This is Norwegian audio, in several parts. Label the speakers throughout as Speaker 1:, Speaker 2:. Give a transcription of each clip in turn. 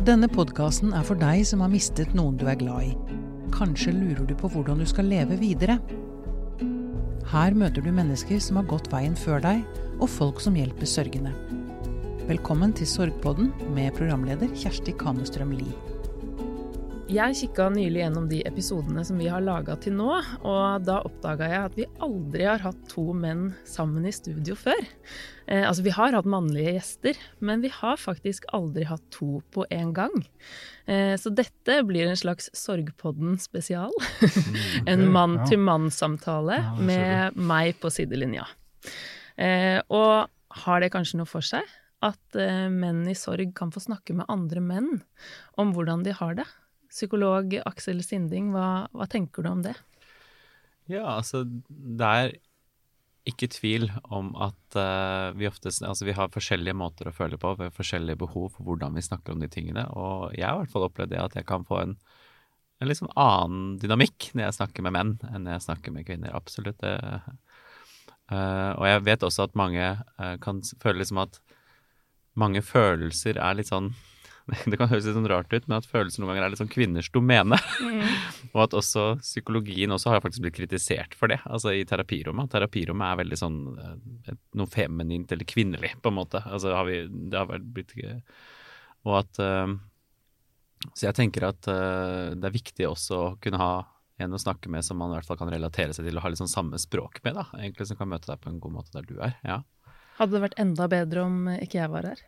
Speaker 1: Denne podkasten er for deg som har mistet noen du er glad i. Kanskje lurer du på hvordan du skal leve videre. Her møter du mennesker som har gått veien før deg, og folk som hjelper sørgende. Velkommen til Sorgpodden med programleder Kjersti Kamestrøm Lie.
Speaker 2: Jeg kikka nylig gjennom de episodene som vi har laga til nå, og da oppdaga jeg at vi aldri har hatt to menn sammen i studio før. Eh, altså, vi har hatt mannlige gjester, men vi har faktisk aldri hatt to på en gang. Eh, så dette blir en slags Sorgpodden spesial.
Speaker 3: Mm,
Speaker 2: en mann-til-mann-samtale med meg på sidelinja. Eh, og har det kanskje noe for seg? At eh, menn i sorg kan få snakke med andre menn om hvordan de har det? Psykolog Aksel Sinding, hva, hva tenker du om det?
Speaker 3: Ja, altså det er ikke tvil om at uh, vi ofte Altså vi har forskjellige måter å føle på, vi har forskjellige behov for hvordan vi snakker om de tingene. Og jeg har i hvert fall opplevd det at jeg kan få en, en liksom annen dynamikk når jeg snakker med menn enn når jeg snakker med kvinner. Absolutt. Det, uh, og jeg vet også at mange uh, kan føle liksom at mange følelser er litt sånn det kan høres litt sånn rart ut, men at følelser noen ganger er litt sånn kvinners domene. Og at også psykologien også har faktisk blitt kritisert for det, altså i terapirommet. Terapirommet er veldig sånn eh, noe feminint eller kvinnelig, på en måte. Altså har vi Det har vært blitt Og at eh, Så jeg tenker at eh, det er viktig også å kunne ha en å snakke med som man i hvert fall kan relatere seg til og ha litt sånn samme språk med, da. Egentlig som kan møte deg på en god måte der du er. Ja.
Speaker 2: Hadde det vært enda bedre om ikke jeg var her?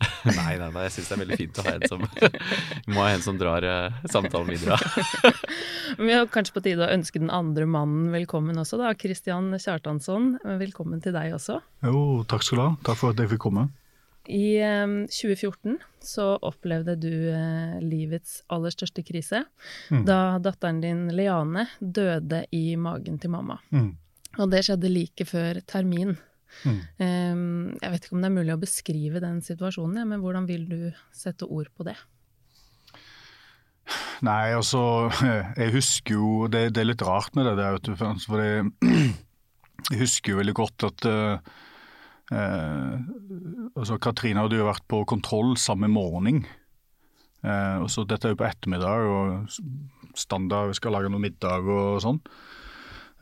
Speaker 3: Nei, nei, nei, jeg syns det er veldig fint å ha en som må ha en som drar eh, samtalen videre.
Speaker 2: Vi har kanskje på tide å ønske den andre mannen velkommen også, da. Kristian Kjartansson, velkommen til deg også.
Speaker 4: Jo, takk skal du ha. Takk for at jeg fikk komme.
Speaker 2: I eh, 2014 så opplevde du eh, livets aller største krise
Speaker 4: Mm.
Speaker 2: da datteren din Leane døde i magen til mamma.
Speaker 4: Mm.
Speaker 2: Og det skjedde like før termin.
Speaker 4: Mm.
Speaker 2: Eh, jeg vet ikke om det er mulig å beskrive den situasjonen, men hvordan vil du sette ord på det?
Speaker 4: Nei, altså Jeg husker jo Det, det er litt rart med det der, vet du. For jeg, jeg husker jo veldig godt at eh, eh, altså Katrine hadde jo vært på kontroll samme morgen. Eh, og så Dette er jo på ettermiddag, og standard, vi skal lage noe middag og sånn.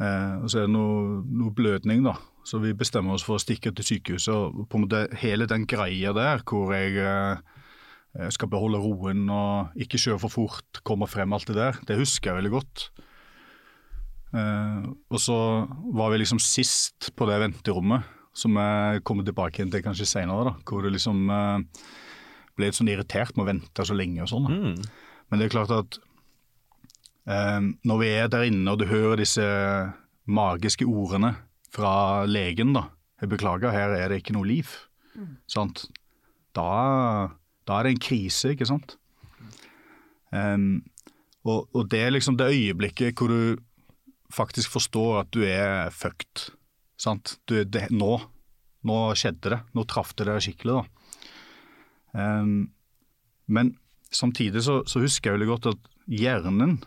Speaker 4: Eh, og så er det noe, noe blødning, da. Så vi bestemmer oss for å stikke til sykehuset. og på en måte Hele den greia der hvor jeg eh, skal beholde roen og ikke kjøre for fort, komme frem, alt det der. Det husker jeg veldig godt. Eh, og så var vi liksom sist på det venterommet, som jeg kommer tilbake til kanskje senere, da, hvor du liksom eh, ble litt sånn irritert med å vente så lenge og sånn.
Speaker 3: Mm.
Speaker 4: Men det er klart at eh, når vi er der inne og du hører disse magiske ordene fra legen, da Jeg beklager, her er det ikke noe liv. Sant? Da, da er det en krise, ikke sant? Um, og, og det er liksom det øyeblikket hvor du faktisk forstår at du er fucked. Sant? Du, det, nå, nå skjedde det. Nå traff det deg skikkelig, da. Um, men samtidig så, så husker jeg veldig godt at hjernen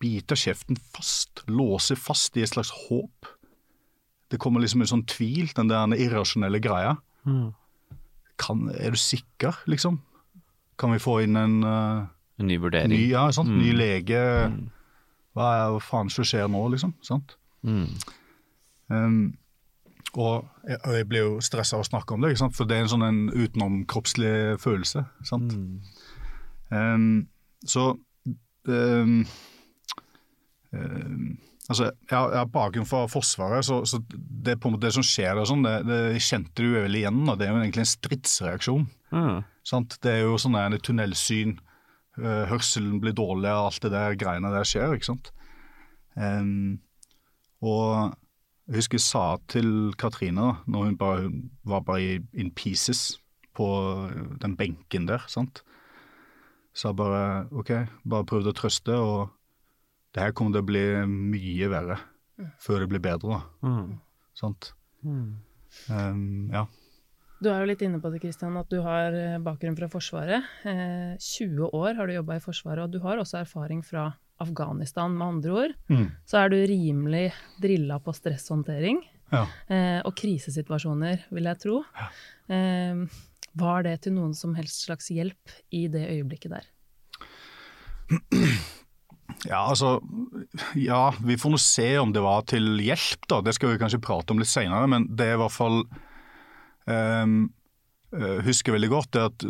Speaker 4: biter kjeften fast, låser fast i et slags håp. Det kommer liksom en sånn tvil, den der irrasjonelle greia.
Speaker 3: Mm.
Speaker 4: Kan, er du sikker, liksom? Kan vi få inn en uh,
Speaker 3: En ny vurdering.
Speaker 4: ny, ja, sant? ny
Speaker 3: Mm.
Speaker 4: lege?
Speaker 3: Mm.
Speaker 4: Hva, er, hva faen som skjer nå, liksom? Sant?
Speaker 3: Mm.
Speaker 4: Um, og jeg, og jeg blir jo stressa av å snakke om det, ikke sant? for det er en sånn en utenomkroppslig følelse. sant?
Speaker 3: Mm.
Speaker 4: Um, så um, um, Altså, jeg har, jeg har bakgrunn fra Forsvaret, så, så det, på en måte det som skjer der, sånn, det, det kjente du vel igjen. Da. Det er jo egentlig en stridsreaksjon.
Speaker 3: Mm.
Speaker 4: Sant? Det er jo sånn en tunnelsyn, øh, hørselen blir dårlig, og alt det der greiene der skjer. ikke sant? Um, og jeg husker jeg sa til Katrine, da, når hun bare, hun var bare i, in pieces på den benken der, sant? sa bare OK, bare prøvde å trøste, og det her kommer til å bli mye verre før det blir bedre.
Speaker 3: Mm.
Speaker 4: sant?
Speaker 3: Mm.
Speaker 4: Um, ja.
Speaker 2: Du er jo litt inne på det, Kristian, at du har eh, bakgrunn fra Forsvaret. Eh, 20 år har du jobba i Forsvaret, og du har også erfaring fra Afghanistan, med andre ord.
Speaker 4: Mm.
Speaker 2: Så er du rimelig drilla på stresshåndtering
Speaker 4: ja.
Speaker 2: eh, og krisesituasjoner, vil jeg tro. Eh, Var det til noen som helst slags hjelp i det øyeblikket der?
Speaker 4: Ja, altså Ja, vi får nå se om det var til hjelp, da. Det skal vi kanskje prate om litt seinere, men det er i hvert fall um, husker veldig godt er at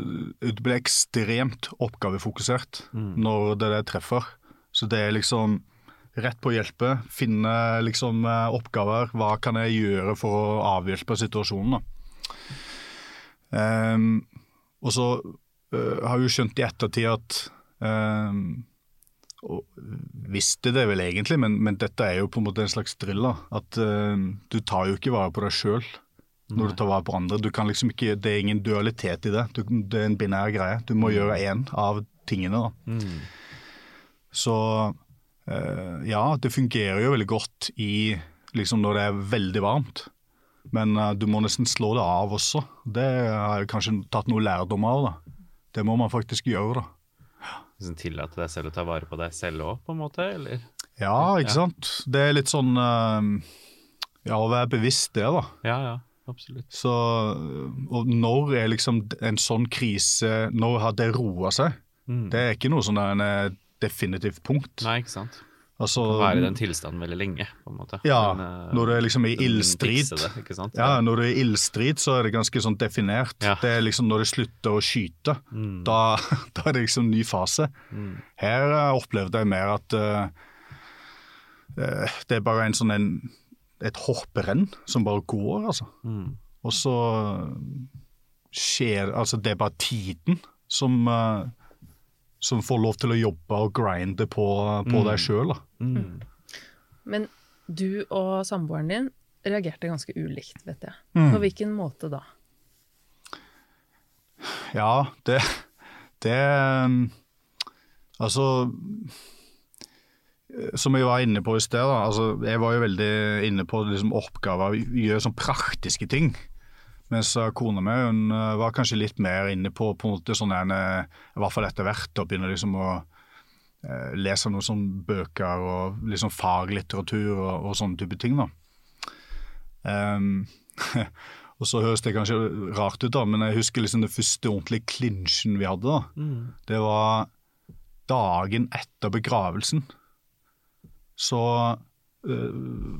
Speaker 4: det ble ekstremt oppgavefokusert mm. når det der treffer. Så det er liksom rett på å hjelpe. Finne liksom oppgaver. Hva kan jeg gjøre for å avhjelpe situasjonen? Um, og så uh, har jeg jo skjønt i ettertid at um, og visste det vel egentlig, men, men, dette er jo på en måte en slags drill. At uh, du tar jo ikke vare på deg sjøl når du tar vare på andre. Du kan liksom ikke, Det er ingen dualitet i det. Du, det er en binær greie. Du må mm. gjøre én av tingene. da. Mm. Så uh, ja, det fungerer jo veldig godt i liksom når det er veldig varmt. Men uh, du må nesten slå det av også. Det har jeg kanskje tatt noe lærdom av. da. Det må man faktisk gjøre. da
Speaker 3: liksom tillate deg selv å ta vare på deg selv òg, på en måte? eller?
Speaker 4: Ja, ikke sant. Det er litt sånn uh, Ja, å være bevisst det, da.
Speaker 3: Ja, ja, absolutt.
Speaker 4: Så, og når er liksom en sånn krise Når har det roa seg? Mm. Det er ikke noe sånn eh, definitivt punkt.
Speaker 3: Nei, ikke sant. Altså, kan være i den tilstanden veldig lenge. på en måte.
Speaker 4: Ja, Men, uh, når du er liksom i ildstrid ja, når du er i ildstrid, så er det ganske sånn definert. Ja. Det er liksom Når du slutter å skyte, mm. da, da, er det liksom ny fase. Mm. Her uh, opplevde jeg mer at uh, det er bare en sånn en, et hopprenn som bare går, altså. Mm. Og så skjer Altså, det er bare tiden som som får lov til å jobbe og grinde på, på mm. deg sjøl. Mm.
Speaker 2: Men du og samboeren din reagerte ganske ulikt, vet jeg. Mm. På hvilken måte da?
Speaker 4: Ja, det, det Altså Som jeg var inne på i sted, da, altså, jeg var jo veldig inne på liksom, oppgaver, gjøre sånn praktiske ting. Mens kona mi hun eh, var kanskje litt mer inne på, på en måte sånn en, i hvert fall etter hvert å begynne liksom å eh, lese noen sånne bøker og liksom faglitteratur og, og sånne type ting. da. Um, og så høres det kanskje rart ut, da, men jeg husker liksom det første ordentlige klinsjen vi hadde. da. Mm. Det var dagen etter begravelsen. Så uh,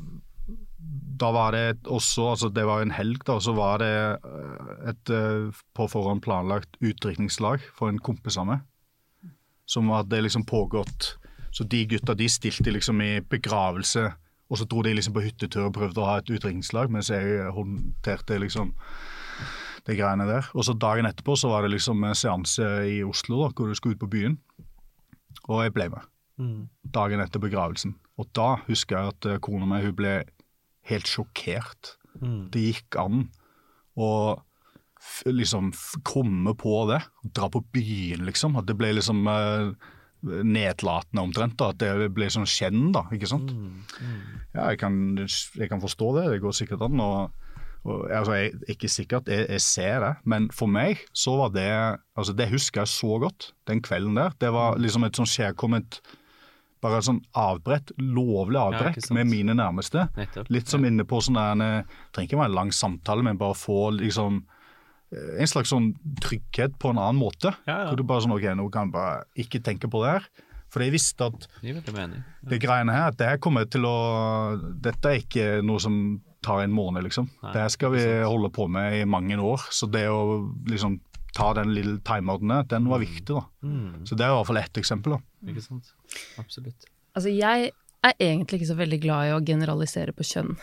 Speaker 4: da var det også, altså det var en helg, da, så var det eh, et eh, på forhånd planlagt utdrikningslag for en kompis av meg. Som hadde liksom pågått Så de gutta de stilte liksom i begravelse, og så dro de liksom på hyttetur og prøvde å ha et utdrikningslag, mens jeg håndterte liksom de greiene der. Og så dagen etterpå så var det liksom en seanse i Oslo da, hvor du skulle ut på byen. Og jeg ble med. Mm. Dagen etter begravelsen. Og da husker jeg at eh, kona mi hun ble helt sjokkert. Mm. Det gikk an å liksom komme på det, dra på byen, liksom. At det ble liksom eh, nedlatende omtrent. da, At det ble sånn skjenn, da. ikke sant? Mm. Mm. Ja, jeg kan, jeg kan, forstå det. Det går sikkert an. og, og altså, jeg, Ikke sikkert, jeg, jeg, ser det. Men for meg så var det altså Det husker jeg så godt, den kvelden der. Det var mm. liksom et sånn skjærkomment bare sånn avbrett, lovlig avbrekk ja, med mine nærmeste. Nettopp. Litt som ja. inne på sånn der Trenger ikke være en lang samtale, men bare få liksom eh, en slags sånn trygghet på en annen måte. Ja, Hvor du bare sånn OK, nå kan jeg bare ikke tenke på det her. For jeg visste at det greiene her, at det her kommer til å Dette er ikke noe som tar en måned, liksom. Nei, det skal vi holde på med i mange år. Så det å liksom ta den lille timeouten den var mm. viktig. da. Mm. Så det er i hvert fall ett eksempel. da.
Speaker 3: Ikke sant. Absolutt.
Speaker 2: Altså, jeg er egentlig ikke så veldig glad i å generalisere på kjønn.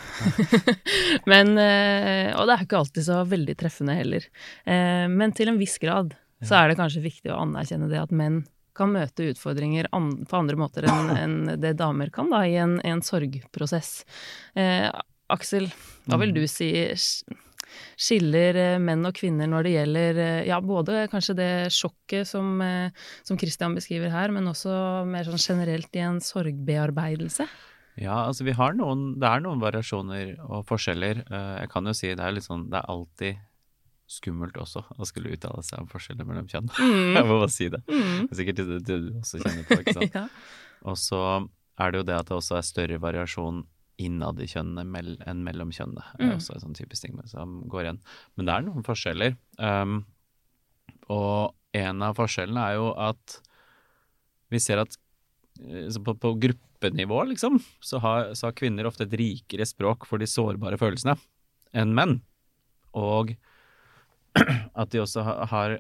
Speaker 2: men, eh, og det er ikke alltid så veldig treffende heller. Eh, men til en viss grad så er det kanskje viktig å anerkjenne det at menn kan møte utfordringer på andre måter enn det damer kan da, i en, en sorgprosess. Eh, Aksel, hva vil mm. du si skiller eh, menn og kvinner når det gjelder eh, ja, både kanskje det sjokket som, eh, som Christian beskriver her, men også mer sånn generelt i en sorgbearbeidelse?
Speaker 3: Ja, altså vi har noen Det er noen variasjoner og forskjeller. Jeg kan jo si det er litt sånn Det er alltid skummelt også å skulle uttale seg om forskjeller mellom kjønn. Mm. Jeg må bare si det. Mm. Det er sikkert det du også kjenner på, ikke sant. ja. Og så er det jo det at det også er større variasjon innad i kjønnene enn mellom kjønnene. Mm. er også en sånn typisk ting som går igjen. Men det er noen forskjeller. Um, Og en av forskjellene er jo at vi ser at eh, på, på gruppenivå, liksom, så har, så har kvinner ofte et rikere språk for de sårbare følelsene enn menn. Og at de også har, har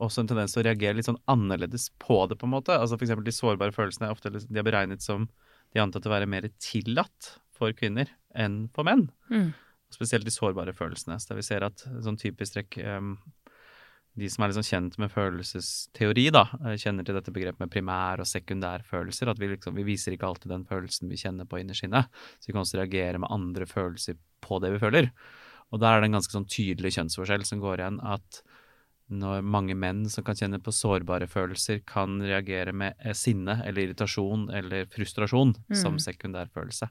Speaker 3: også en tendens til å reagere litt sånn annerledes på det, på en måte. Altså for eksempel de sårbare følelsene er ofte de er beregnet som de antatt å være mer tillatt for kvinner enn for menn.
Speaker 2: Mm.
Speaker 3: Spesielt de sårbare følelsene. Så der vi ser at sånn typisk trekk um, De som er liksom kjent med følelsesteori, da, eh, kjenner til dette begrepet med primær- og sekundærfølelser. At vi, liksom, vi viser ikke alltid den følelsen vi kjenner på innerst inne. Så vi kan også reagere med andre følelser på det vi føler. Og der er det en ganske sånn tydelig kjønnsforskjell som går igjen at når mange menn som kan kjenne på sårbare følelser, kan reagere med eh, sinne eller irritasjon eller frustrasjon
Speaker 2: Mm.
Speaker 3: som sekundærfølelse.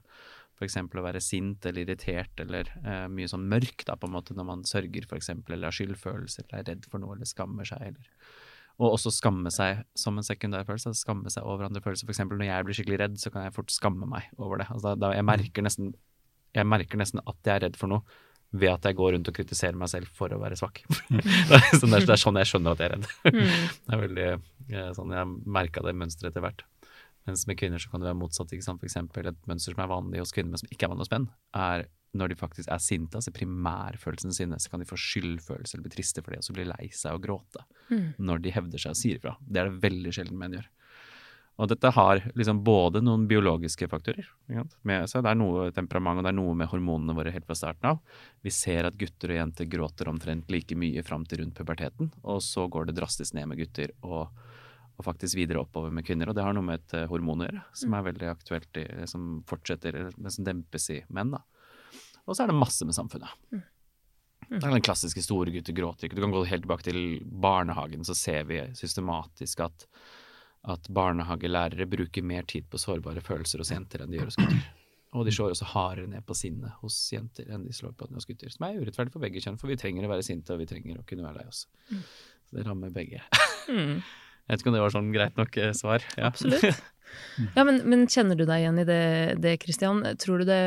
Speaker 3: F.eks. å være sint eller irritert eller eh, mye sånn mørk da, på en måte når man sørger, for eksempel, eller har skyldfølelser eller er redd for noe eller skammer seg. Eller. Og også skamme seg som en sekundærfølelse. altså Skamme seg over andre følelser. F.eks. når jeg blir skikkelig redd, så kan jeg fort skamme meg over det. Altså, da, da, jeg, merker nesten, jeg merker nesten at jeg er redd for noe ved at jeg går rundt og kritiserer meg selv for å være svak. det, er, sånn- det er sånn jeg skjønner at jeg er redd.
Speaker 2: Mm.
Speaker 3: Det er veldig eh, sånn, Jeg merka det mønsteret etter hvert. Mens med kvinner så kan det være motsatt. ikke sant? For eksempel et mønster som er vanlig hos kvinner, men som ikke er vanlig hos menn, er når de faktisk er sinte, altså primærfølelsen sinne, så kan de få skyldfølelse eller bli triste for det, og så bli lei seg og gråte
Speaker 2: Mm.
Speaker 3: når de hevder seg og sier ifra. Det er det veldig sjelden menn gjør. Og dette har liksom både noen biologiske faktorer med seg. Det er noe temperament, og det er noe med hormonene våre helt fra starten av. Vi ser at gutter og jenter gråter omtrent like mye fram til rundt puberteten, og så går det drastisk ned med gutter og, og faktisk videre oppover med kvinner. Og det har noe med et eh, hormon å gjøre, som er veldig aktuelt, i, som fortsetter, men som dempes i menn. da. Og så er det masse med samfunnet. Det er den klassiske store gutter gråter ikke. Du kan gå helt tilbake til barnehagen, så ser vi systematisk at, at barnehagelærere bruker mer tid på sårbare følelser hos jenter enn de gjør hos gutter. Og de slår også hardere ned på sinnet hos jenter enn de slår på hos gutter. Som er urettferdig for begge kjønn, for vi trenger å være sinte, og vi trenger å kunne være lei oss. Så det rammer begge.
Speaker 2: Mm.
Speaker 3: Jeg vet ikke om det var sånn greit nok eh, svar. Ja.
Speaker 2: Absolutt. Ja, men, men kjenner du deg igjen i det, det, Christian? Tror du det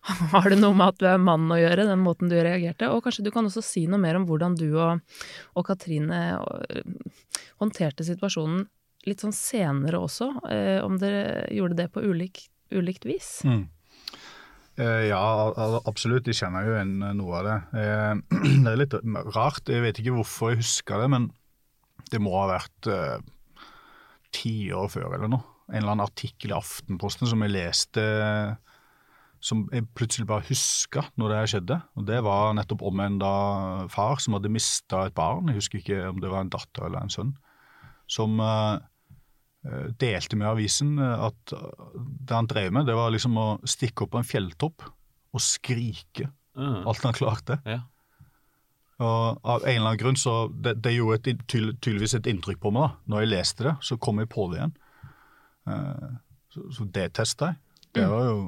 Speaker 2: Har det noe med at du er mann å gjøre, den måten du reagerte? Og kanskje du kan også si noe mer om hvordan du og, og Katrine øh, håndterte situasjonen litt sånn senere også, eh, om dere gjorde det på ulik, ulikt vis?
Speaker 4: Mm. Eh, Ja, absolutt. Jeg kjenner jo igjen eh, noe av det. Det er litt rart. Jeg vet ikke hvorfor jeg husker det, men det må ha vært eh, ti år før eller noe. En eller annen artikkel i Aftenposten som jeg leste som jeg plutselig bare huska når det her skjedde. Og Det var nettopp om en da far som hadde mista et barn, jeg husker ikke om det var en datter eller en sønn, som eh, delte med avisen eh, at eh, det han drev med, det var liksom å stikke opp på en fjelltopp og skrike
Speaker 3: Mm.
Speaker 4: alt han klarte.
Speaker 3: Ja.
Speaker 4: Og av en eller annen grunn så Det, det gjorde et, tydel- tydeligvis et inntrykk på meg da. Når jeg leste det, så kom jeg på det igjen. Uh, så, så det testa jeg. Det var jo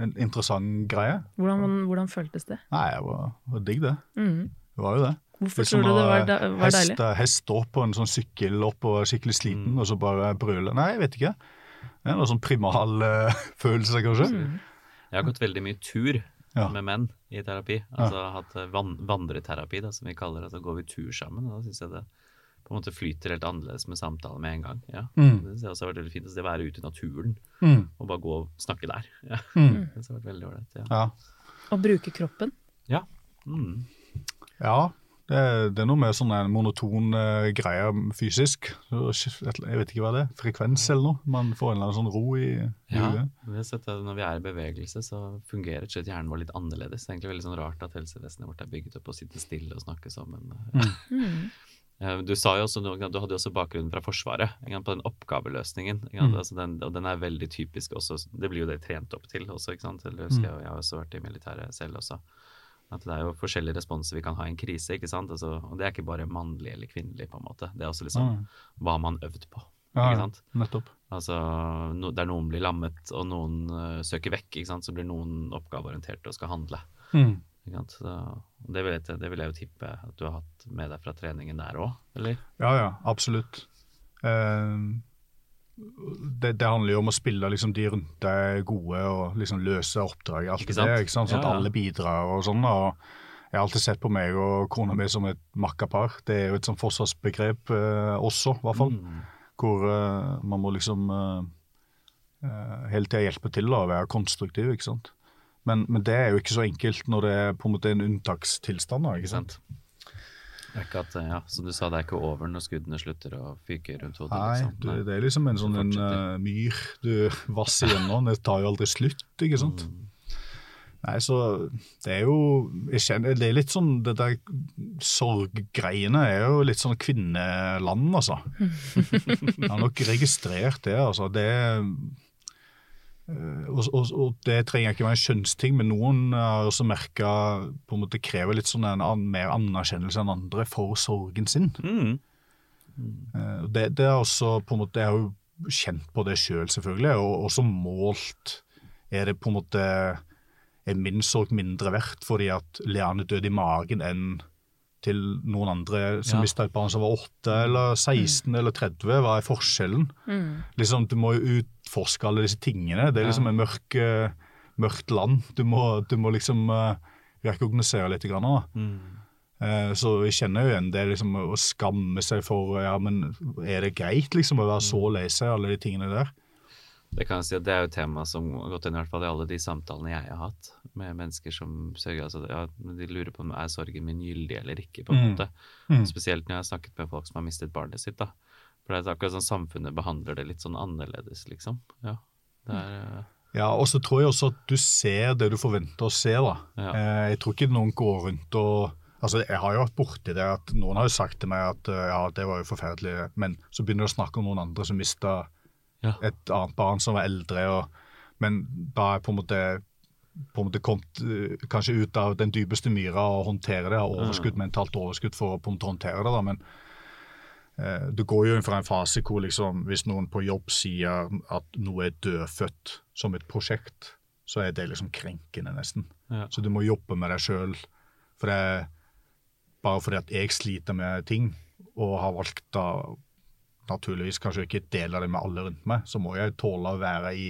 Speaker 4: en interessant greie.
Speaker 2: Hvordan, hvordan føltes det?
Speaker 4: Nei, det var, var digg, det.
Speaker 2: Mm.
Speaker 4: Det var jo det.
Speaker 2: Hvorfor tror du det var, da, var
Speaker 4: hest,
Speaker 2: deilig?
Speaker 4: Hest står på en sånn sykkel opp og er skikkelig sliten, og så bare brøle. Nei, jeg vet ikke. Det er noe sånn primal uh, følelse, kanskje.
Speaker 2: Mm.
Speaker 3: Jeg har gått veldig mye tur
Speaker 4: Ja.
Speaker 3: med menn i terapi. Altså hatt eh, van vandreterapi, da, som vi kaller det. Så går vi tur sammen. Og da syns jeg det på en måte flyter helt annerledes med samtale med en gang. Ja.
Speaker 4: Mm.
Speaker 3: Det synes jeg også har vært veldig fint. Altså, det å være ute i naturen
Speaker 4: Mm.
Speaker 3: og bare gå og snakke der. Ja.
Speaker 4: Mm.
Speaker 3: Det har vært veldig ålreit. Ja.
Speaker 4: Ja.
Speaker 2: Å bruke kroppen?
Speaker 3: ja. Mm.
Speaker 4: Ja, det, det er noe med sånne monotone monoton eh, fysisk. Jeg vet ikke hva det er. Frekvens eller noe. Man får en eller annen sånn ro i,
Speaker 3: Ja,
Speaker 4: huet.
Speaker 3: vi har sett at Når vi er i bevegelse, så fungerer slett hjernen vår litt annerledes. Det er egentlig veldig sånn rart at helsevesenet vårt er bygget opp på å sitte stille og snakke sammen.
Speaker 2: Mm.
Speaker 3: Eh, Du sa jo også noe, du hadde jo også bakgrunnen fra Forsvaret, på den oppgaveløsningen.
Speaker 4: Mm.
Speaker 3: Altså den, og den er veldig typisk også, det blir jo det trent opp til også, ikke sant. Eller jeg, jeg har også vært i militæret selv også. At det er jo forskjellige responser vi kan ha i en krise, ikke sant. Altså, og det er ikke bare mannlig eller kvinnelig, på en måte. Det er også liksom
Speaker 4: Mm.
Speaker 3: hva man øvd på.
Speaker 4: Ja,
Speaker 3: ikke sant?
Speaker 4: nettopp.
Speaker 3: Altså, no, Der noen blir lammet og noen uh, søker vekk, ikke sant? så blir noen oppgaveorienterte og skal handle.
Speaker 4: Mm.
Speaker 3: Ikke sant? Så, det, vil jeg, det vil jeg jo tippe at du har hatt med deg fra treningen der òg, eller?
Speaker 4: Ja, ja, absolutt. Eh, det, det handler jo om å spille liksom, de rundt deg gode og liksom løse oppdrag. Alt
Speaker 3: Ikke
Speaker 4: det ikke sant? Sånn at
Speaker 3: Ja, ja.
Speaker 4: alle bidrar og sånn. og Jeg har alltid sett på meg og kona mi som et makkapar. Det er jo et sånn forsvarsbegrep eh, også, i hvert fall.
Speaker 3: Mm.
Speaker 4: Hvor eh, man må liksom eh, eh, hele tida hjelpe til å være konstruktiv, ikke sant. Men, men det er jo ikke så enkelt når det er på en måte en unntakstilstand. da, ikke sant?
Speaker 3: Det er ikke at, ja, Som du sa, det er ikke over når skuddene slutter å fyke rundt hodet.
Speaker 4: Nei,
Speaker 3: liksom.
Speaker 4: du, det er liksom en sånn en, eh, myr du vasser gjennom. Det tar jo aldri slutt, ikke sant.
Speaker 3: Mm.
Speaker 4: Nei, så det er jo jeg kjenner, Det er litt sånn Det der sorggreiene er jo litt sånn kvinneland, altså. Jeg har nok registrert det, altså. Det eh, og, og, og det trenger ikke være en kjønnsting, men noen har også merka på en måte krever litt sånn en an, mer anerkjennelse enn andre for sorgen sin.
Speaker 3: Mm.
Speaker 4: Mm. Det, det er også på en måte, Jeg har jo kjent på det sjøl, selv, selvfølgelig, og også målt Er det på en måte Er min sorg mindre verdt fordi at Leane døde i magen enn til noen andre som
Speaker 3: Ja.
Speaker 4: mista et barn som var 8 eller 16 eller 30? Hva er forskjellen?
Speaker 2: Mm.
Speaker 4: Liksom, Du må jo utforske alle disse tingene. Det er liksom
Speaker 3: Ja.
Speaker 4: en mørk, eh, mørkt land. Du må, du må liksom uh, rekognosere litt. Grann, da.
Speaker 3: Mm.
Speaker 4: Eh, Så jeg kjenner jo igjen det liksom å skamme seg for ja, men Er det greit liksom å være så lei seg, alle de tingene der?
Speaker 3: Det kan jeg si at det er jo et tema som har gått inn i hvert fall i alle de samtalene jeg har hatt med mennesker som sørger. Altså, ja, de lurer på om er sorgen min gyldig eller ikke, på en
Speaker 4: Mm.
Speaker 3: måte.
Speaker 4: Mm.
Speaker 3: Spesielt når jeg har snakket med folk som har mistet barnet sitt. da. For det er akkurat sånn samfunnet behandler det litt sånn annerledes, liksom. Ja, er... eh,
Speaker 4: Ja, og så tror jeg også at du ser det du forventer å se. da.
Speaker 3: Ja.
Speaker 4: Eh, Jeg tror ikke noen går rundt og Altså, Jeg har jo vært borti det at noen har jo sagt til meg at eh, ja, det var jo forferdelig, men så begynner du å snakke om noen andre som mista
Speaker 3: Ja.
Speaker 4: et annet barn som var eldre. Og, men da er på en måte på en måte kommet eh, kanskje ut av den dypeste myra og håndtere det. Har overskudd, mentalt overskudd for å på en måte håndtere det. da, men eh, du går jo inn fra en fase hvor liksom, hvis noen på jobb sier at noe er dødfødt som et prosjekt, så er det liksom krenkende, nesten.
Speaker 3: Ja.
Speaker 4: Så du må jobbe med deg sjøl. For det bare fordi at jeg sliter med ting, og har valgt da naturligvis kanskje ikke deler det med alle rundt meg, så må jeg tåle å være i,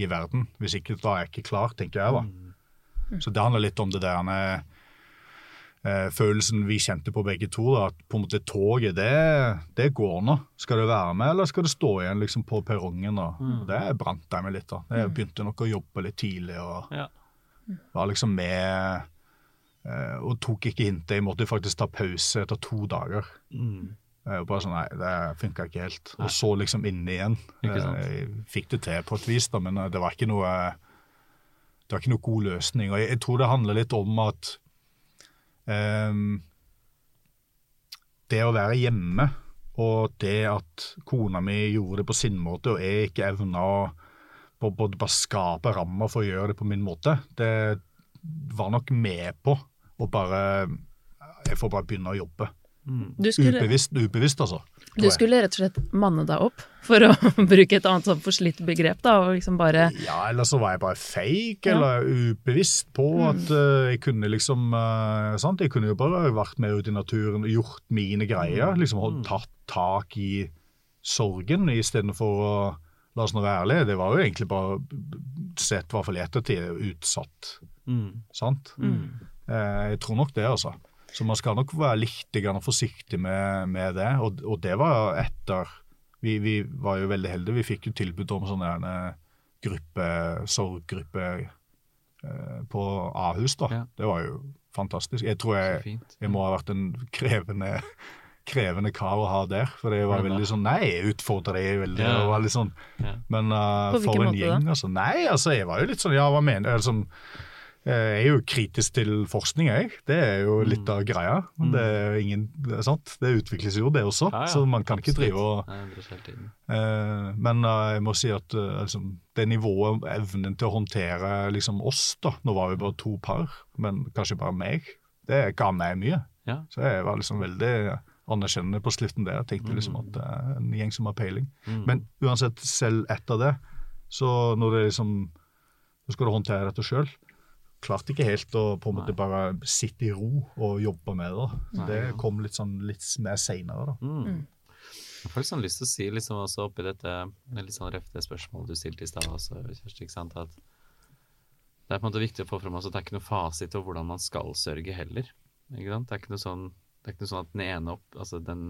Speaker 4: i verden. Hvis ikke, da er jeg ikke klar, tenker jeg da. Så det handler litt om det der eh, følelsen vi kjente på begge to, da, at på en måte toget, det, det går nå. Skal det være med, eller skal det stå igjen liksom på perrongen? da? Mm. Det brant jeg meg litt da. Jeg begynte nok å jobbe litt tidlig, og
Speaker 3: Ja.
Speaker 4: var liksom med eh, og tok ikke hintet. Jeg måtte faktisk ta pause etter to dager.
Speaker 3: Mm.
Speaker 4: Var bare sånn, Nei, det funka ikke helt. Og så liksom inne igjen. Eh, Jeg fikk det til på et vis, da, men eh, det var ikke noe det var ikke noe god løsning. Og jeg, jeg tror det handler litt om at um, det å være hjemme, og det at kona mi gjorde det på sin måte, og jeg ikke evna å både bare skape rammer for å gjøre det på min måte, det var nok med på å bare Jeg får bare begynne å jobbe.
Speaker 3: Mm.
Speaker 2: Du skulle,
Speaker 4: Ubevisst, ubevisst altså.
Speaker 2: du skulle rett og slett manne deg opp, for å bruke et annet sånn forslitt begrep, da, og liksom bare
Speaker 4: Ja, eller så var jeg bare fake,
Speaker 2: Ja.
Speaker 4: eller ubevisst på at uh, jeg kunne liksom uh, sant? Jeg kunne jo bare vært med ut i naturen og gjort mine greier. liksom og Tatt tak i sorgen istedenfor å La oss nå være ærlige, det var jo egentlig bare sett, i hvert fall i ettertid, utsatt.
Speaker 3: Mm.
Speaker 4: Sant? Eh, jeg tror nok det, altså. Så man skal nok være litt grann forsiktig med, med det. Og, og det var etter vi, vi var jo veldig heldige. Vi fikk jo tilbud om sånn en eh, gruppe, sorggruppe eh, på Ahus. da.
Speaker 3: Ja.
Speaker 4: Det var jo fantastisk. Jeg tror jeg, jeg må ha vært en krevende krevende kar å ha der. For det var veldig sånn Nei, jeg utfordra deg veldig.
Speaker 3: Ja.
Speaker 4: og var litt sånn,
Speaker 3: Ja.
Speaker 4: Men uh, for en
Speaker 2: måte da?
Speaker 4: gjeng, altså. Nei, altså, jeg var jo litt sånn Ja, hva mener du? Liksom, jeg er jo kritisk til forskning, jeg. Det er jo litt
Speaker 3: Mm.
Speaker 4: av greia. Men det er ingen, det er sant? Det utvikles jo, det også.
Speaker 3: Ja, ja,
Speaker 4: så man kan ikke drive og eh, Men eh, jeg må si at eh, liksom, det nivået, evnen til å håndtere liksom oss, da Nå var vi bare to par, men kanskje bare meg. Det ga meg mye.
Speaker 3: Ja.
Speaker 4: Så jeg var liksom veldig anerkjennende på sliften der. Jeg tenkte liksom at det er en gjeng som har peiling.
Speaker 3: Mm.
Speaker 4: Men uansett, selv etter det, så når det liksom Nå skal du håndtere dette sjøl. Klarte ikke helt å på en måte
Speaker 3: Nei.
Speaker 4: bare sitte i ro og jobbe med det.
Speaker 3: Nei,
Speaker 4: Det kom litt sånn litt mer seinere, da.
Speaker 3: Mm. Jeg får sånn lyst til å si liksom også oppi dette det litt sånn refte spørsmålet du stilte i stad også, Kjersti, ikke sant, at det er på en måte viktig å få fram at det er ikke noe fasit over hvordan man skal sørge heller. Ikke sant? Det er ikke noe sånn, det er ikke noe sånn at den ene opp, altså den,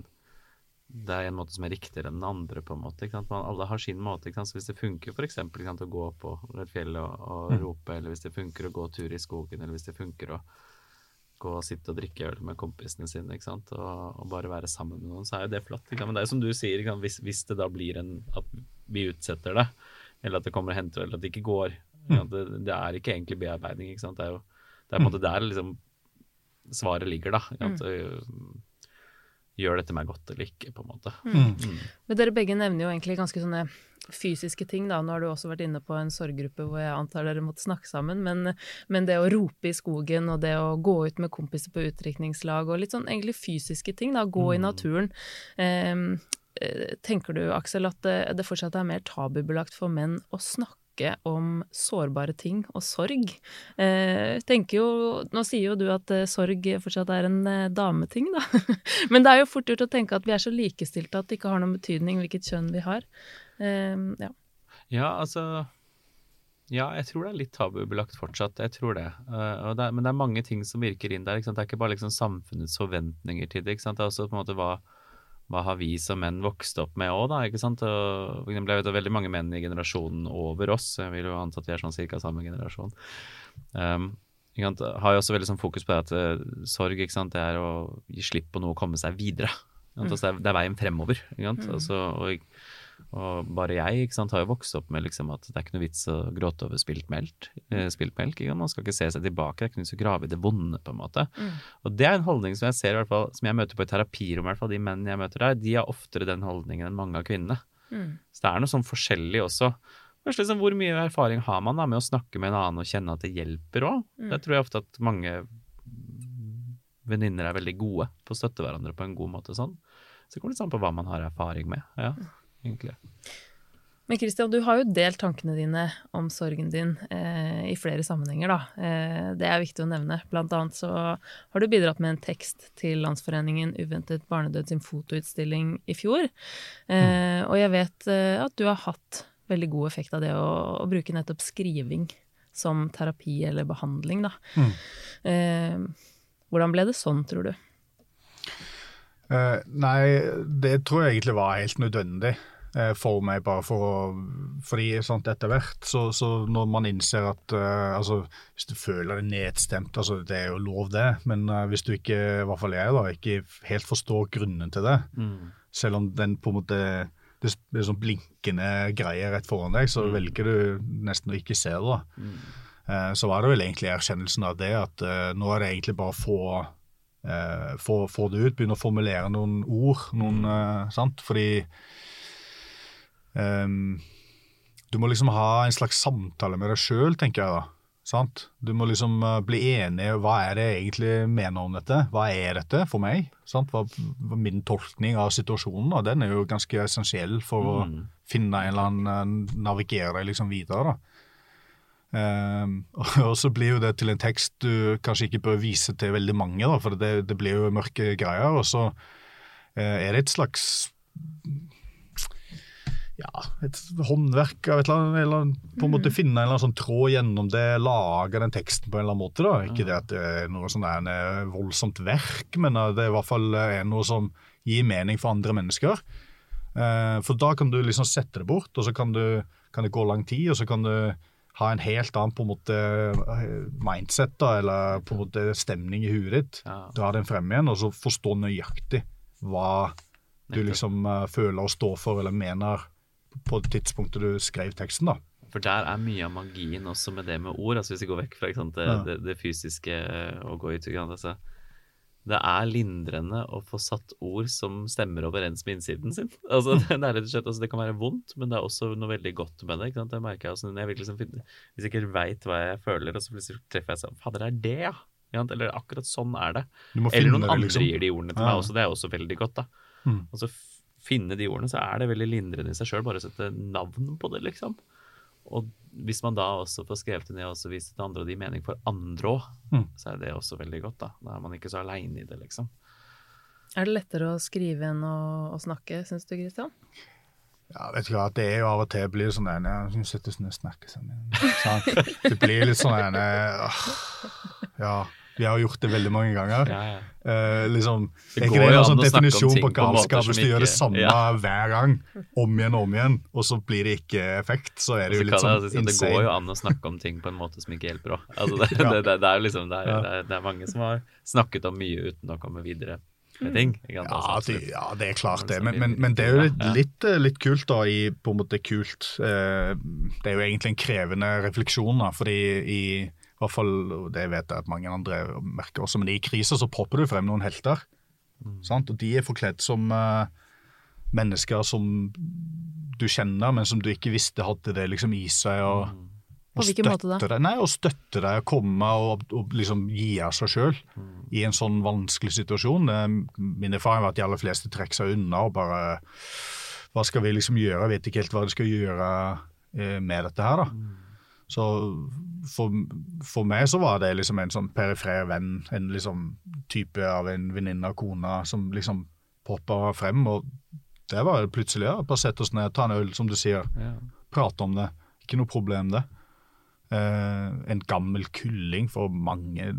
Speaker 3: det er en måte som er riktigere enn den andre, på en måte. Man, alle har sin måte. Så hvis det funker f.eks. å gå på et fjell og, og
Speaker 4: Mm.
Speaker 3: rope, eller hvis det funker å gå tur i skogen, eller hvis det funker å gå og sitte og drikke øl med kompisene sine? Og, og bare være sammen med noen, så er jo det flott. Men det er som du sier? Hvis, hvis det da blir en at vi utsetter det, eller at det kommer og henter, eller at det ikke går ikke det, det er ikke egentlig bearbeiding. Ikke? Det er jo det er på en måte der liksom svaret ligger, da. Og, Gjør dette meg godt eller ikke, på en måte.
Speaker 4: Mm.
Speaker 2: Men dere begge nevner jo egentlig ganske sånne fysiske ting, da. Nå har du også vært inne på en sorggruppe hvor jeg antar dere måtte snakke sammen, men, men det å rope i skogen og det å gå ut med kompiser på utdrikningslag og litt sånn egentlig fysiske ting, da. Gå i
Speaker 3: Mm.
Speaker 2: naturen. Ehm, eh, tenker du, Aksel, at det, det fortsatt er mer tabubelagt for menn å snakke om sårbare ting og sorg? Eh, tenker jo, Nå sier jo du at eh, sorg fortsatt er en eh, dameting, da. Men det er jo fort gjort å tenke at vi er så likestilte at det ikke har noen betydning hvilket kjønn vi har. Eh, ja.
Speaker 3: Ja, altså Ja, jeg tror det er litt tabubelagt fortsatt. Jeg tror det. Uh, det er, men det er mange ting som virker inn der. Det er ikke bare liksom samfunnets forventninger til det. Det er også på en måte hva, hva har vi som menn vokst opp med òg, da? ikke sant? Og, for eksempel, jeg vet at veldig mange menn i generasjonen over oss, jeg vil jo anta at vi er sånn cirka samme generasjon, um, sant? har jo også veldig sånn fokus på det at eh, sorg ikke sant? det er å gi slipp på noe og komme seg videre. Sant? Altså, det, er, det er veien fremover. Ikke sant? Altså, og, og bare jeg ikke sant, har jo vokst opp med liksom at det er ikke noe vits å gråte over spilt melk. Eh, spilt melk ikke? Man skal ikke se seg tilbake, det er ikke noe vits å grave i det vonde. på en måte. Og det er en holdning som jeg ser, i hvert fall, som jeg møter på i terapirom, i hvert fall de mennene jeg møter der, de har oftere den holdningen enn mange av kvinnene.
Speaker 2: Mm.
Speaker 3: Så det er noe sånn forskjellig også. Først liksom, Hvor mye erfaring har man da med å snakke med en annen og kjenne at det hjelper òg?
Speaker 2: Mm.
Speaker 3: Det tror jeg ofte at mange venninner er veldig gode på å støtte hverandre på en god måte sånn. Så det kommer litt an på hva man har erfaring med. Ja, egentlig.
Speaker 2: Men Christian, du har jo delt tankene dine om sorgen din eh, i flere sammenhenger, da. Eh, det er viktig å nevne. Blant annet så har du bidratt med en tekst til Landsforeningen Uventet barnedød sin fotoutstilling i fjor. Eh, og jeg vet eh, at du har hatt veldig god effekt av det å, å bruke nettopp skriving som terapi eller behandling, da.
Speaker 4: Mm.
Speaker 2: Eh, hvordan ble det sånn, tror du?
Speaker 4: Eh, nei, det tror jeg egentlig var helt nødvendig uh, for meg, bare for å Fordi sant, etter hvert, så, så når man innser at uh, altså, Hvis du føler deg nedstemt, altså det er jo lov det, men hvis du ikke, i hvert fall jeg, da, ikke helt forstår grunnen til det,
Speaker 3: Mm.
Speaker 4: selv om den på en måte det er sånn blinkende greier rett foran deg, så
Speaker 3: Mm.
Speaker 4: velger du nesten å ikke se det. da.
Speaker 3: Mm.
Speaker 4: Så var det vel egentlig erkjennelsen av det, at nå er det egentlig bare å få, eh, få, få det ut, begynne å formulere noen ord, noen, eh, sant? Fordi ehm, du må liksom ha en slags samtale med deg sjøl, tenker jeg da. Sant? Du må liksom eh, bli enig i hva er det jeg egentlig mener om dette. Hva er dette for meg? Sant? Hva, min tolkning av situasjonen da, den er jo ganske essensiell for å
Speaker 3: Mm.
Speaker 4: finne en eller annen eh, Navigere deg liksom videre. da. Ehm, og så blir jo det til en tekst du kanskje ikke bør vise til veldig mange, da, for det, det blir jo mørke greier. Og så eh, er det et slags ja, et håndverk av et eller annet, eller på en måte finne en eller annen sånn tråd gjennom det, lage den teksten på en eller annen måte. da. Ikke det at det er noe sånn der, voldsomt verk, men det er i hvert fall er noe som gir mening for andre mennesker. Eh, For da kan du liksom sette det bort, og så kan, du, kan det gå lang tid, og så kan du ha en helt annen på en måte eh, mindset da, eller på en måte stemning i huet ditt.
Speaker 3: Ja.
Speaker 4: Dra den frem igjen, og så forstå nøyaktig hva du liksom uh, føler og står for eller mener på det tidspunktet du skrev teksten. da.
Speaker 3: For der er mye av magien også med det med ord. altså Hvis vi går vekk fra sant, det,
Speaker 4: Ja.
Speaker 3: det, det fysiske og går ut altså, Det er lindrende å få satt ord som stemmer overens med innsiden sin. Altså, det, er rett og slett, altså, det kan være vondt, men det er også noe veldig godt med det. ikke sant, det merker jeg også, jeg liksom, Hvis jeg ikke veit hva jeg føler, og så plutselig treffer jeg sånn Fader, det er det, ja! Eller akkurat sånn er det. Eller noen
Speaker 4: det,
Speaker 3: andre
Speaker 4: liksom.
Speaker 3: gir de ordene til
Speaker 4: Ja.
Speaker 3: meg også, det er også veldig godt, da.
Speaker 4: Mm.
Speaker 3: Og så f- finne de ordene, så er det veldig lindrende i seg sjøl, bare sette navn på det, liksom. Og hvis man da også får skrevet det ned og også vist det til andre, og det gir mening for andre òg,
Speaker 4: Mm.
Speaker 3: så er det også veldig godt, da. Da er man ikke så aleine i det, liksom.
Speaker 2: Er det lettere å skrive enn å, å snakke, syns du, Christian?
Speaker 4: Ja, vet du hva, det er jo av og til blir det sånn en, Jeg sitter sånn sånn snakker sånn. Det blir litt sånn en øh, Ja, vi har gjort det veldig mange ganger.
Speaker 3: Ja, ja.
Speaker 4: Uh, liksom,
Speaker 3: Det går
Speaker 4: det
Speaker 3: jo
Speaker 4: en
Speaker 3: an
Speaker 4: sånn
Speaker 3: å snakke om ting
Speaker 4: på galskap hvis du gjør det samme
Speaker 3: ja.
Speaker 4: hver gang, om igjen og om igjen, og så blir det ikke effekt, så er det jo litt
Speaker 3: kan jeg
Speaker 4: sånn
Speaker 3: altså si det går jo an å snakke om ting på en måte som ikke hjelper òg. Altså det, det, det, det er liksom det er, det, er, det er mange som har snakket om mye uten å komme videre med ting.
Speaker 4: Ja,
Speaker 3: Altså,
Speaker 4: det, ja, det er klart det,
Speaker 3: Altså,
Speaker 4: men, men, men det er jo litt, litt, eh, litt kult da, i på en måte kult. eh, Det er jo egentlig en krevende refleksjon, da, fordi i hvert fall, og det vet jeg at mange andre merker også, men i kriser så popper det frem noen helter.
Speaker 3: Mm.
Speaker 4: Sant? Og de er forkledd som uh, mennesker som du kjenner, men som du ikke visste hadde det liksom i seg. og
Speaker 3: Mm.
Speaker 2: På hvilken måte da?
Speaker 4: Deg, nei, Å støtte deg, komme og, og liksom gi av seg sjøl
Speaker 3: Mm.
Speaker 4: i en sånn vanskelig situasjon. Eh, Min erfaring var at de aller fleste trekker seg unna og bare Hva skal vi liksom gjøre? Jeg vet ikke helt hva de skal gjøre eh, med dette her, da.
Speaker 3: Mm.
Speaker 4: Så for, for meg så var det liksom en sånn perifer venn, en liksom type av en venninne og kona som liksom poppa frem. Og det var plutselig ja, bare sette oss ned, ta en øl, som du sier
Speaker 3: Ja.
Speaker 4: prate om det. Ikke noe problem, det. Eh, en gammel kylling for mange,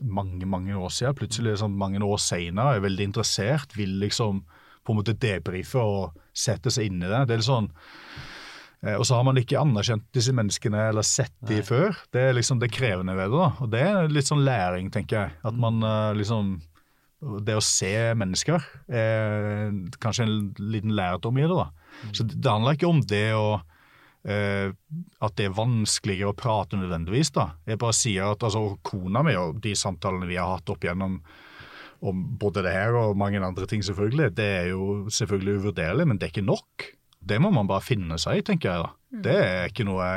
Speaker 4: mange mange år siden. Plutselig, sånn mange år seinere, er veldig interessert, vil liksom på en måte debrife og sette seg inn i det. Det er litt sånn Og så har man ikke anerkjent disse menneskene eller sett de
Speaker 3: Nei.
Speaker 4: før. Det er liksom det krevende ved det. da. Og det er litt sånn læring, tenker jeg. At man eh, liksom Det å se mennesker er kanskje en liten lærdom i det. da. Så det, handler ikke om det å Uh, at det er vanskeligere å prate nødvendigvis. da. Jeg bare sier at altså, kona mi og de samtalene vi har hatt opp igjennom om både det her og mange andre ting, selvfølgelig, det er jo selvfølgelig uvurderlig, men det er ikke nok. Det må man bare finne seg i, tenker jeg. da. Det er ikke noe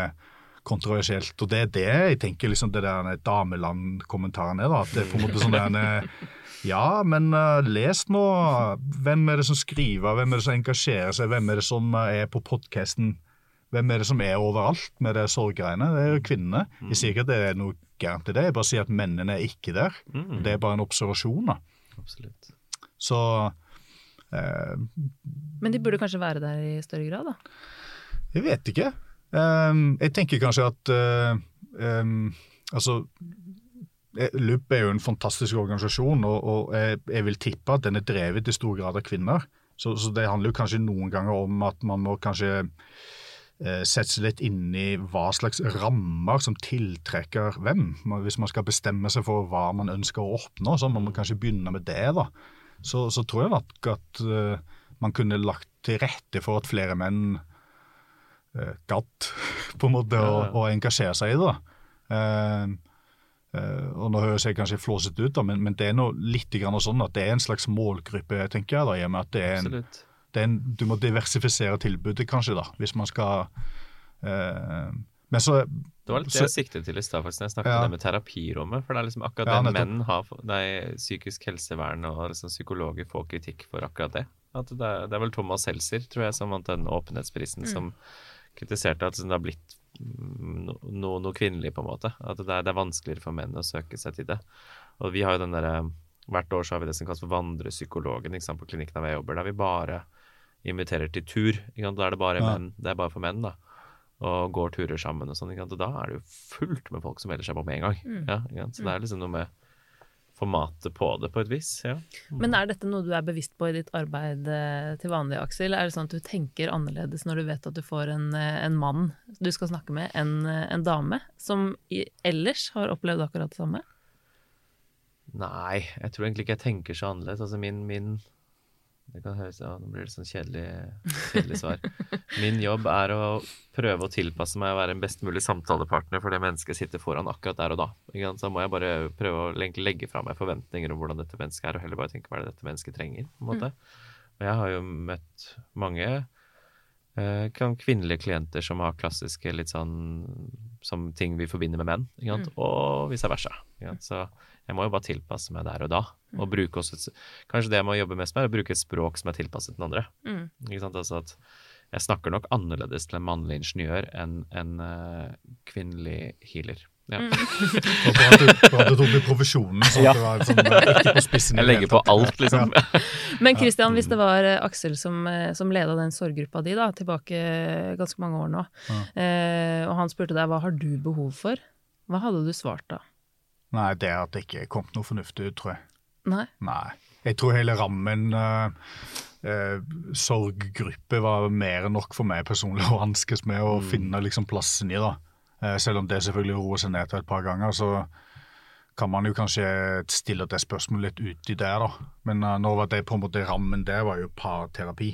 Speaker 4: kontroversielt. Og det er det jeg tenker liksom det der dameland-kommentaren er. da, at det er på en måte sånn der, Ja, men uh, les nå. Hvem er det som skriver, hvem er det som engasjerer seg, hvem er det som eh, er på podkasten? Hvem er det som er overalt med det sorggreiene? Det er jo kvinnene. Jeg sier ikke at det er noe gærent i det, jeg bare sier at mennene er ikke der.
Speaker 3: Mm.
Speaker 4: Det er bare en observasjon. da.
Speaker 3: Absolutt.
Speaker 4: Så eh,
Speaker 2: Men de burde kanskje være der i større grad, da?
Speaker 4: Jeg vet ikke. Ehm, jeg tenker kanskje at eh, ehm, Altså, LUP er jo en fantastisk organisasjon, og, jeg, vil tippe at den er drevet i stor grad av kvinner. Så, så det handler jo kanskje noen ganger om at man må kanskje eh, sette seg litt inn i hva slags rammer som tiltrekker hvem. Hvis man skal bestemme seg for hva man ønsker å oppnå, så må man kanskje begynne med det. da. Så, så tror jeg nok at uh, man kunne lagt til rette for at flere menn uh, gadd på en måte å,
Speaker 3: Ja, ja.
Speaker 4: engasjere seg i det. Uh, og Nå høres jeg kanskje flåsete ut, da, men, men det er noe litt grann sånn at det er en slags målgruppe, tenker jeg. da, i og med at det er en, det er en, Du må diversifisere tilbudet, kanskje, da, hvis man skal eh, Men så
Speaker 3: Det var litt det jeg siktet til i stad, faktisk, når jeg snakket
Speaker 4: Ja.
Speaker 3: om det med terapirommet. For det er liksom akkurat
Speaker 4: Ja,
Speaker 3: det menn har Nei, psykisk helsevern og liksom psykologer får kritikk for akkurat det. At det, er, det er vel Thomas Seltzer, tror jeg, som vant den åpenhetsprisen, som kritiserte at det har blitt mm, no, no, noe kvinnelig, på en måte. At det er, det er vanskeligere for menn å søke seg til det. Og vi har jo den derre Hvert år så har vi det som kalles for vandrepsykologen på klinikken der jeg jobber, der vi bare inviterer til tur. Da er det bare
Speaker 4: Ja.
Speaker 3: menn. Det er bare for menn, da og går turer sammen og sånn. Og da er det jo fullt med folk som melder seg på med en gang.
Speaker 2: Mm.
Speaker 3: Ja? Så det er liksom noe med formatet på det, på et vis. Ja.
Speaker 2: Men er dette noe du er bevisst på i ditt arbeid eh, til vanlig, Aksel? Er det sånn at du tenker annerledes når du vet at du får en, eh, en mann du skal snakke med, enn eh, en dame, som ellers har opplevd akkurat det samme?
Speaker 3: Nei, jeg tror egentlig ikke jeg tenker så annerledes. Altså min, min Det kan høres ja, Nå blir det sånn kjedelig, kjedelig svar. Min jobb er å prøve å tilpasse meg å være en best mulig samtalepartner for det mennesket jeg sitter foran akkurat der og da. Så må jeg bare prøve å legge fra meg forventninger om hvordan dette mennesket er, og heller bare tenke hva er det dette mennesket trenger. på en måte. Og jeg har jo møtt mange eh, kan kvinnelige klienter som har klassiske litt sånn som ting vi forbinder med menn, sant? og vice versa. Så jeg må jo bare tilpasse meg der og da. Og bruke også, et- kanskje det jeg må jobbe mest med, er å bruke et språk som er tilpasset den andre.
Speaker 2: Mm.
Speaker 3: Ikke sant? Altså at jeg snakker nok annerledes til en mannlig ingeniør enn en uh, kvinnelig healer. Ja.
Speaker 2: Mm.
Speaker 4: At du, bra at du tok profesjonen, så
Speaker 3: Ja.
Speaker 4: det var sånn, ikke på spissen.
Speaker 3: Jeg legger på alt, liksom.
Speaker 2: Men Christian, hvis det var eh, Aksel som, som leda den sorggruppa di, da, tilbake ganske mange år nå, eh, og han spurte deg hva har du behov for, hva hadde du svart da?
Speaker 4: Nei, det at det ikke kom noe fornuftig ut, tror jeg.
Speaker 2: Nei?
Speaker 4: Nei. Jeg tror hele rammen uh, sorggruppe var mer enn nok for meg personlig å hanskes med og finne liksom plassen i. da. Uh, selv om det selvfølgelig roer seg ned til et par ganger, så kan man jo kanskje stille det spørsmålet litt uti der, da. Men uh, nå var det på en måte rammen der var jo parterapi.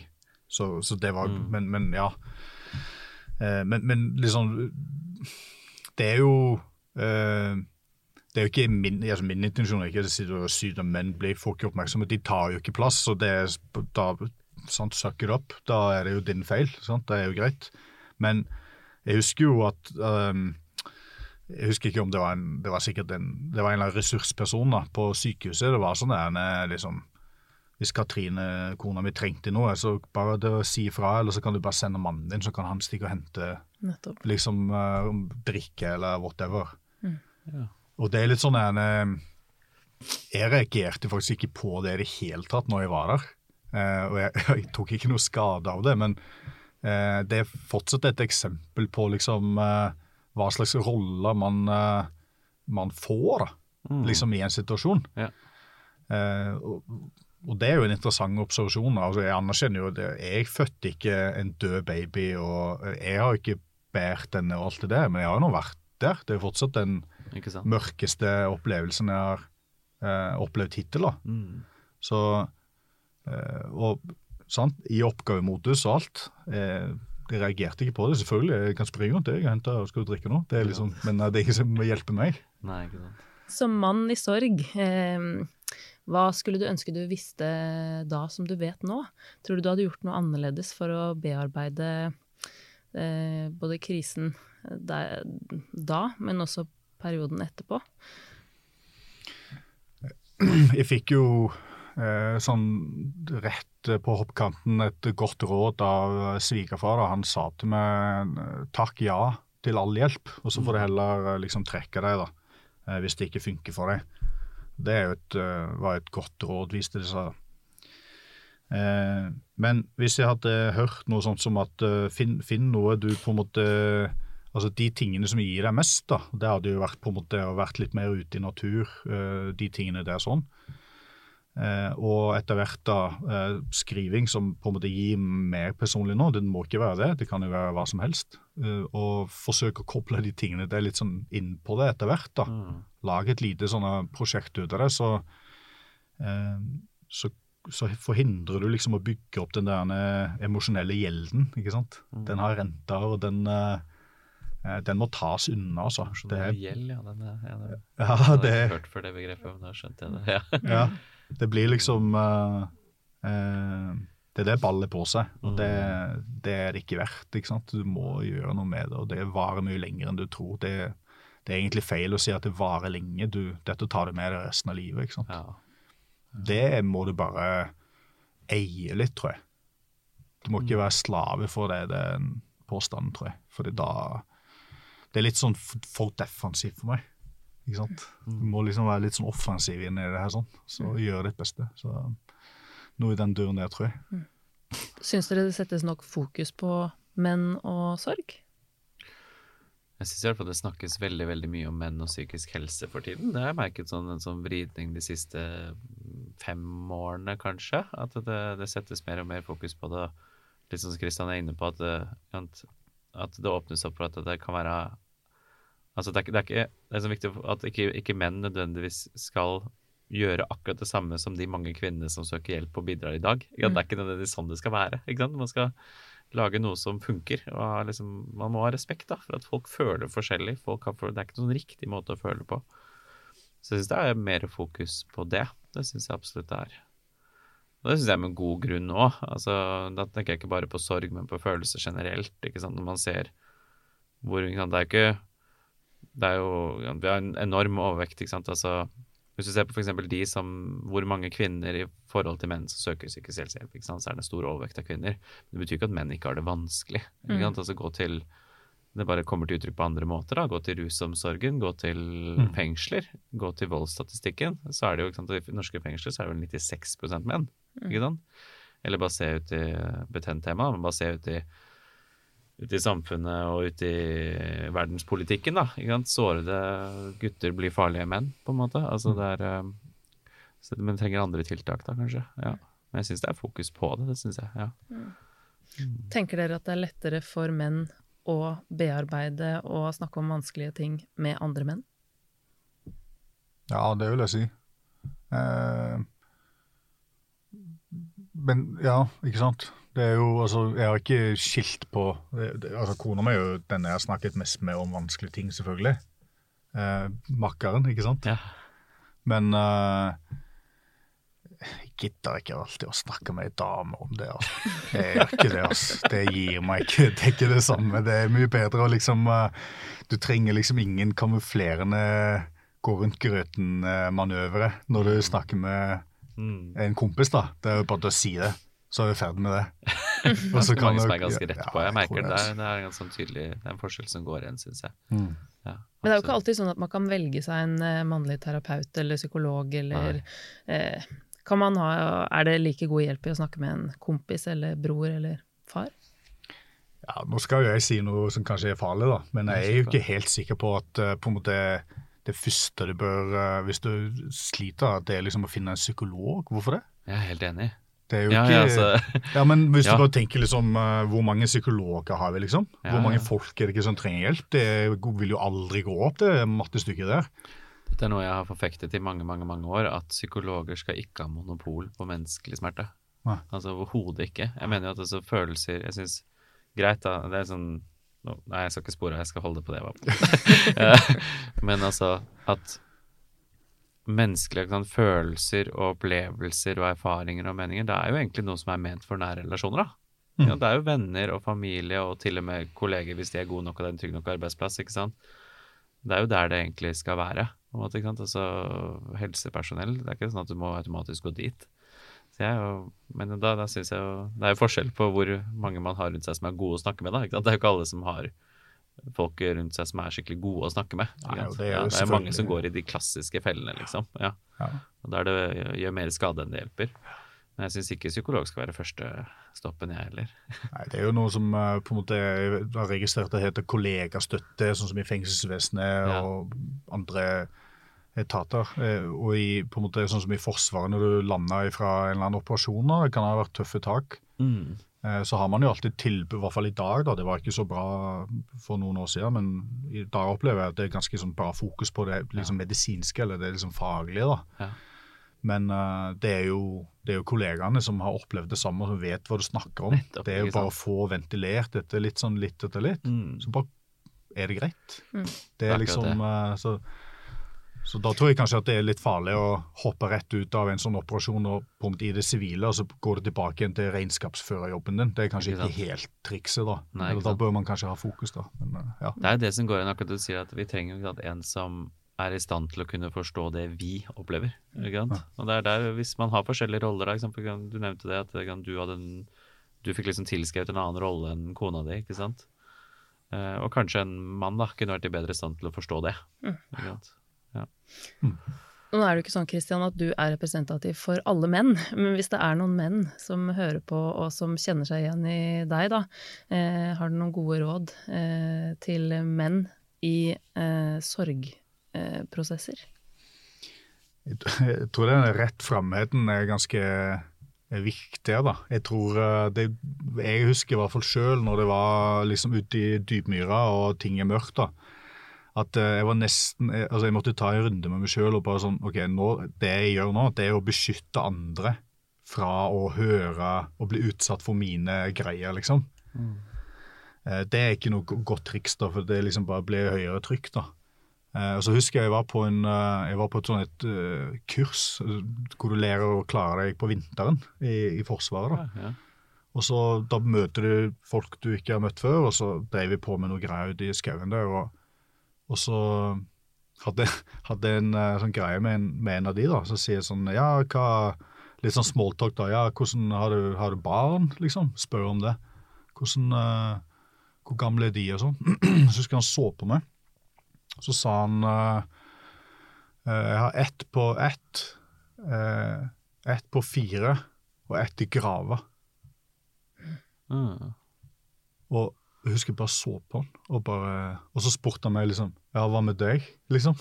Speaker 4: Så, så det var men, men ja. Eh, men, men liksom Det er jo eh, det er jo ikke min, altså min intensjon er ikke å si at sykdom menn blir folk ikke oppmerksomme. De tar jo ikke plass, og det er da sant, suck it up. Da er det jo din feil. Sant? Det er jo greit. Men jeg husker jo at um, Jeg husker ikke om det var en det var sikkert en, det var en eller annen ressursperson da, på sykehuset. Det var sånn der, liksom Hvis Katrine, kona mi, trengte noe, så bare det å si ifra, eller så kan du bare sende mannen din, så kan han stikke og hente
Speaker 2: Nettopp.
Speaker 4: liksom uh, drikke eller whatever.
Speaker 3: Ja.
Speaker 4: Og det er litt sånn en eh, Jeg reagerte faktisk ikke på det i det hele tatt når jeg var der. Eh, og jeg, jeg tok ikke noe skade av det, men eh, det er fortsatt et eksempel på liksom eh, hva slags roller man, man får da, liksom i en situasjon.
Speaker 3: Ja.
Speaker 4: Og, og det er jo en interessant observasjon. altså Jeg anerkjenner jo det. Jeg fødte ikke en død baby, og jeg har ikke båret denne og alt det der, men jeg har jo nå vært der. Det er jo fortsatt
Speaker 3: en?
Speaker 4: Mørkeste opplevelsen jeg har eh, opplevd hittil. da.
Speaker 3: Mm.
Speaker 4: Så eh, Og sant, i oppgavemodus og alt. Eh, jeg reagerte ikke på det. Selvfølgelig, jeg kan springe rundt det. Jeg henter og skal drikke noe. Det er liksom, men eh, det er ikke som hjelper meg.
Speaker 3: Nei, ikke sant.
Speaker 2: Som mann i sorg, eh, hva skulle du ønske du visste da som du vet nå? Tror du du hadde gjort noe annerledes for å bearbeide eh, både krisen der, da, men også perioden etterpå?
Speaker 4: Jeg fikk jo eh, sånn rett på hoppkanten et godt råd av svigerfar. Han sa til meg takk ja til all hjelp, og så får du heller eh, liksom trekke deg da, eh, hvis det ikke funker for deg. Det et, eh, var et godt råd, viste det seg. Men hvis jeg hadde hørt noe sånt som at finn, finn noe du på en måte Altså de tingene som gir deg mest, da. Det hadde jo vært på en måte å vært litt mer ute i natur, eh, de tingene der sånn. Eh, og etter hvert da eh, skriving som på en måte gir mer personlig nå. Det må ikke være det, det kan jo være hva som helst. Og forsøke å koble de tingene det er litt sånn inn på det etter hvert. da.
Speaker 3: Mm.
Speaker 4: Lag et lite sånne prosjekt ut av det, så, så, så forhindrer du liksom å bygge opp den der emosjonelle gjelden. ikke sant? Den har renter, og den, eh, den må tas unna, altså. Det
Speaker 3: Det
Speaker 4: er,
Speaker 3: er gjeld, ja. Den er, ja, den,
Speaker 4: ja,
Speaker 3: jeg har
Speaker 4: det,
Speaker 3: hørt før det begrepet, men da skjønte jeg det. Ja.
Speaker 4: ja, det blir liksom uh, uh, Det er det ballet på seg, og det, det er det ikke verdt. ikke sant? Du må gjøre noe med det, og det varer mye lenger enn du tror. Det, det er egentlig feil å si at det varer lenge. Du, dette tar du med deg resten av livet. ikke sant?
Speaker 3: Ja.
Speaker 4: Det må du bare eie litt, tror jeg. Du må ikke være slave for det, den påstanden, tror jeg. Fordi da Det er litt sånn for defensivt for meg. Ikke sant? Du må liksom være litt sånn offensiv inn i det her, sånn. Så gjøre ditt beste. Så noe i den duren der, tror jeg.
Speaker 2: Syns dere det settes nok fokus på menn og sorg?
Speaker 3: Jeg syns i hvert fall det snakkes veldig veldig mye om menn og psykisk helse for tiden. Det har jeg merket sånn, en sånn vridning de siste fem årene, kanskje. At det, det settes mer og mer fokus på det. Litt sånn som Kristian er inne på, at det, at det åpnes opp for at det kan være Altså det er, det er ikke det er så viktig at ikke, ikke menn nødvendigvis skal gjøre akkurat det samme som de mange kvinnene som søker hjelp og bidrar i dag. Ja. Det er ikke nødvendigvis sånn det skal være. Ikke sant? Man skal lage noe som funker. og liksom, Man må ha respekt da, for at folk føler forskjellig. Folk har, det er ikke noen riktig måte å føle på. Så jeg syns det er mer fokus på det. Det syns jeg absolutt det er. Og det syns jeg med god grunn òg. Altså, da tenker jeg ikke bare på sorg, men på følelser generelt. Når man ser hvor sant, Det er jo ikke Det er jo Vi har en enorm overvekt. ikke sant, altså hvis du ser på f.eks. de som Hvor mange kvinner i forhold til menn som søker psykisk helsehjelp, ikke sant? så er det en stor overvekt av kvinner. Men det betyr ikke at menn ikke har det vanskelig. Ikke sant? Altså Gå til det bare kommer til uttrykk på andre måter. da, Gå til rusomsorgen, gå til
Speaker 4: Mm.
Speaker 3: fengsler, gå til voldsstatistikken. Så er det jo, ikke sant, I norske fengsler så er det vel 96% menn.
Speaker 2: Mm.
Speaker 3: ikke sant? Eller bare se ut i betent tema, men bare se ut i, ut i samfunnet og ut i verdenspolitikken. da, ikke sant? Sårede gutter blir farlige menn, på en måte. altså det er, eh, så, Men trenger andre tiltak, da, kanskje. ja. Men jeg syns det er fokus på det. det synes jeg, ja.
Speaker 2: Tenker dere at det er lettere for menn å bearbeide og snakke om vanskelige ting med andre menn?
Speaker 4: Ja, det vil jeg si. Eh, men ja, ikke sant. Det er jo, altså, Jeg har ikke skilt på altså Kona mi er jo den jeg har snakket mest med om vanskelige ting, selvfølgelig. Eh, makkeren, ikke sant.
Speaker 3: ja.
Speaker 4: Men eh, jeg gidder ikke alltid å snakke med ei dame om det. altså. Jeg gjør ikke det. altså. Det gir meg ikke Det er ikke det samme. Det er mye bedre å liksom eh, Du trenger liksom ingen kamuflerende gå rundt grøten-manøvre når du snakker med
Speaker 3: Mm.
Speaker 4: en kompis. da. Det er jo bare å si det, så er vi ferdig med det. Og
Speaker 3: Det
Speaker 4: så kan
Speaker 3: mange som er ganske rett på. Jeg merker det.
Speaker 4: det,
Speaker 3: er- Det er en ganske sånn tydelig Det er en forskjell som går igjen, syns jeg.
Speaker 4: Mm.
Speaker 3: Ja,
Speaker 2: Men det er jo ikke alltid sånn at man kan velge seg en eh, mannlig terapeut eller psykolog eller eh, Kan man ha Er det like god hjelp i å snakke med en kompis eller bror eller far?
Speaker 4: Ja, Nå skal jo jeg si noe som kanskje er farlig, da, men jeg er jo ikke helt sikker på at eh, på en måte det første du bør eh, Hvis du sliter, at det er liksom å finne en psykolog. Hvorfor det?
Speaker 3: Jeg er helt enig.
Speaker 4: Det er jo
Speaker 3: Ja,
Speaker 4: ikke
Speaker 3: ja, altså,
Speaker 4: Ja, men hvis
Speaker 3: Ja.
Speaker 4: du bare tenker liksom eh, Hvor mange psykologer har vi, liksom? Hvor mange folk er det ikke som trenger hjelp? Det vil jo aldri gå opp, det mattestykket der.
Speaker 3: dette er noe jeg har forfektet i mange mange, mange år, at psykologer skal ikke ha monopol på menneskelig smerte.
Speaker 4: Nei.
Speaker 3: Altså overhodet ikke. Jeg mener jo at altså, følelser Jeg syns Greit, da. Det er sånn Nei, jeg skal ikke spore, jeg skal holde det på det jeg var på. Eh, Men altså at menneskelige sånn, følelser og opplevelser og erfaringer og meninger, det er jo egentlig noe som er ment for nære relasjoner, da.
Speaker 4: Mm.
Speaker 3: Ja, det er jo venner og familie og til og med kolleger hvis de er gode nok og det er en trygg nok arbeidsplass, ikke sant. Det er jo der det egentlig skal være. måte? Altså helsepersonell, det er ikke sånn at du må automatisk gå dit. Jo- men da, da synes jeg jo Det er jo forskjell på hvor mange man har rundt seg som er gode å snakke med. da? Det er jo ikke alle som har folk rundt seg som er skikkelig gode å snakke med.
Speaker 4: Nei, det er
Speaker 3: ja, det er mange som går i de klassiske fellene, liksom. Ja.
Speaker 4: Ja.
Speaker 3: Og da det, gjør mer skade enn det hjelper. Men jeg syns ikke psykolog skal være første stoppen, jeg heller.
Speaker 4: Nei, Det er jo noe som eh, på en måte er registrert det heter kollegastøtte, sånn som i fengselsvesenet og andre etater. Eh, Og i, på en måte sånn som i Forsvaret, når du lander fra en eller annen operasjon, da, det kan ha vært tøffe tak,
Speaker 3: Mm.
Speaker 4: eh, så har man jo alltid tilbud, i hvert fall i dag, da, det var ikke så bra for noen år siden, men i dag opplever jeg at det er ganske sånn bra fokus på det liksom medisinske, eller det liksom faglige. da.
Speaker 3: Ja.
Speaker 4: Men uh, det, er jo, det er jo kollegaene som har opplevd det samme, som vet hva du snakker om.
Speaker 3: Nettopp,
Speaker 4: det er jo bare å få ventilert dette litt sånn litt etter litt,
Speaker 3: Mm.
Speaker 4: så bare er det greit.
Speaker 2: Mm.
Speaker 4: Det er
Speaker 3: Akkurat
Speaker 4: liksom eh, så, så da tror jeg kanskje at det er litt farlig å hoppe rett ut av en sånn operasjon og måte i det sivile, og så går det tilbake igjen til regnskapsførerjobben din. Det er kanskje
Speaker 3: Ikke
Speaker 4: ikke, helt trikset, da.
Speaker 3: Nei,
Speaker 4: Eller da bør man kanskje ha fokus, da. Men eh, ja.
Speaker 3: Det er det som går igjen, akkurat du sier at vi trenger ikke sant, en som er i stand til å kunne forstå det vi opplever. Ikke sant? Og det er der, hvis man har forskjellige roller, da, eksempel, du nevnte det, at du, hadde en, du fikk liksom tilskrevet en annen rolle enn kona di, ikke sant? Eh, og kanskje en mann da, kunne vært i bedre stand til å forstå det. Ikke sant?
Speaker 2: Nå er det jo ikke sånn Christian, at du er representativ for alle menn, men hvis det er noen menn som hører på og som kjenner seg igjen i deg, da, eh, har du noen gode råd eh, til menn i eh, sorgprosesser?
Speaker 4: Jeg tror den rett framheten er ganske viktig. da. Jeg tror eh, det, jeg husker i hvert fall sjøl når det var liksom ute i dypmyra og ting er mørkt, da. At eh, jeg var nesten Altså, jeg måtte ta en runde med meg sjøl og bare sånn OK, nå, det jeg gjør nå, det er å beskytte andre fra å høre og bli utsatt for mine greier, liksom. Mm. Det er ikke noe godt triks, da, for det liksom bare blir høyere trykk, da. Eh, og så husker jeg jeg var på, en, eh, jeg var på et sånt et, eh, kurs eh, hvor du lærer å klare deg på vinteren i, i Forsvaret. da.
Speaker 3: Ja, ja.
Speaker 4: Og så Da møter du folk du ikke har møtt før, og så drev vi på med noe greier ute i skauen der. Og, og så hadde jeg en eh, sånn greie med en, med en av de, da. Så sier sånn Ja, hva Litt sånn smalltalk, da. Ja, hvordan har du, har du barn, liksom? Spør om det. Hvordan, uh, hvor gamle er de og sånn. Så husker han så på meg. Så sa han uh, uh, jeg har ett på ett, ett på fire og ett i grava.
Speaker 3: Mm.
Speaker 4: Og jeg husker jeg bare så på han, og, bare, og så spurte han meg liksom Ja, hva med deg? liksom.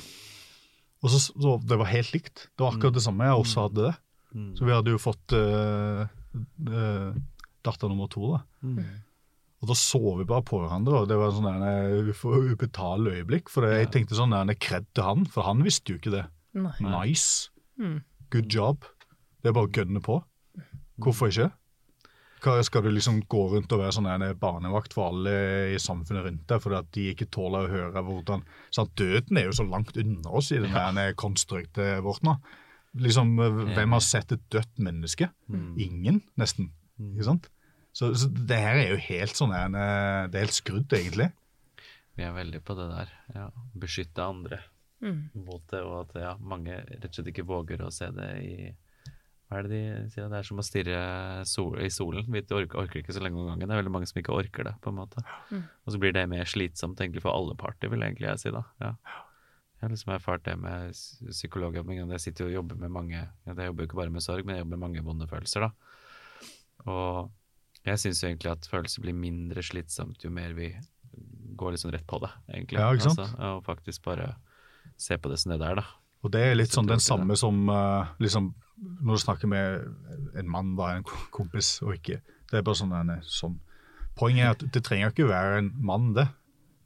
Speaker 4: Og så, så Det var helt likt. Det var akkurat det samme. Jeg også hadde det.
Speaker 3: Mm.
Speaker 4: Så vi hadde jo fått uh, uh, datter nummer to. da.
Speaker 3: Mm.
Speaker 4: Og da så vi bare på hverandre, og det var en sånn uf- ubetalelig øyeblikk. For jeg tenkte sånn der kred til han, for han visste jo ikke det.
Speaker 2: Nei.
Speaker 4: Nice.
Speaker 2: Mm.
Speaker 4: Good job. Det er bare å gønne på. Hvorfor ikke? Skal du liksom gå rundt og være sånn en barnevakt for alle i samfunnet rundt deg fordi at de ikke tåler å høre hvordan sant? Døden er jo så langt unna oss i den ja. konstruktet vårt nå. Liksom, Hvem har sett et dødt menneske? Ingen, nesten. Ikke sant? Så, så det her er jo helt sånn en, eh, Det er helt skrudd, egentlig.
Speaker 3: Vi er veldig på det der. Ja. Beskytte andre
Speaker 2: Mm.
Speaker 3: mot det, og at ja, mange rett og slett ikke våger å se det i Hva er det de sier? Det er som å stirre sol, i solen. Vi orker, orker ikke så lenge om gangen. Det er veldig mange som ikke orker det, på en måte.
Speaker 2: Mm.
Speaker 3: Og så blir det mer slitsomt egentlig for alle parter, vil egentlig jeg si da. Ja. Jeg har liksom erfart det med psykologjobbing. og Jeg sitter jo og jobber med mange ja, Jeg jobber jo ikke bare med sorg, men jeg jobber med mange vonde følelser, da. Og jeg syns jo egentlig at følelser blir mindre slitsomt jo mer vi går liksom rett på det, egentlig.
Speaker 4: Ja, ikke sant?
Speaker 3: Altså, og faktisk bare se på det som det det er, da.
Speaker 4: Og det er litt sånn den samme som eh, liksom, når du snakker med en mann, da, en kompis, og ikke Det er bare sånn, en, sånn. Poenget er at det trenger ikke være en mann, det.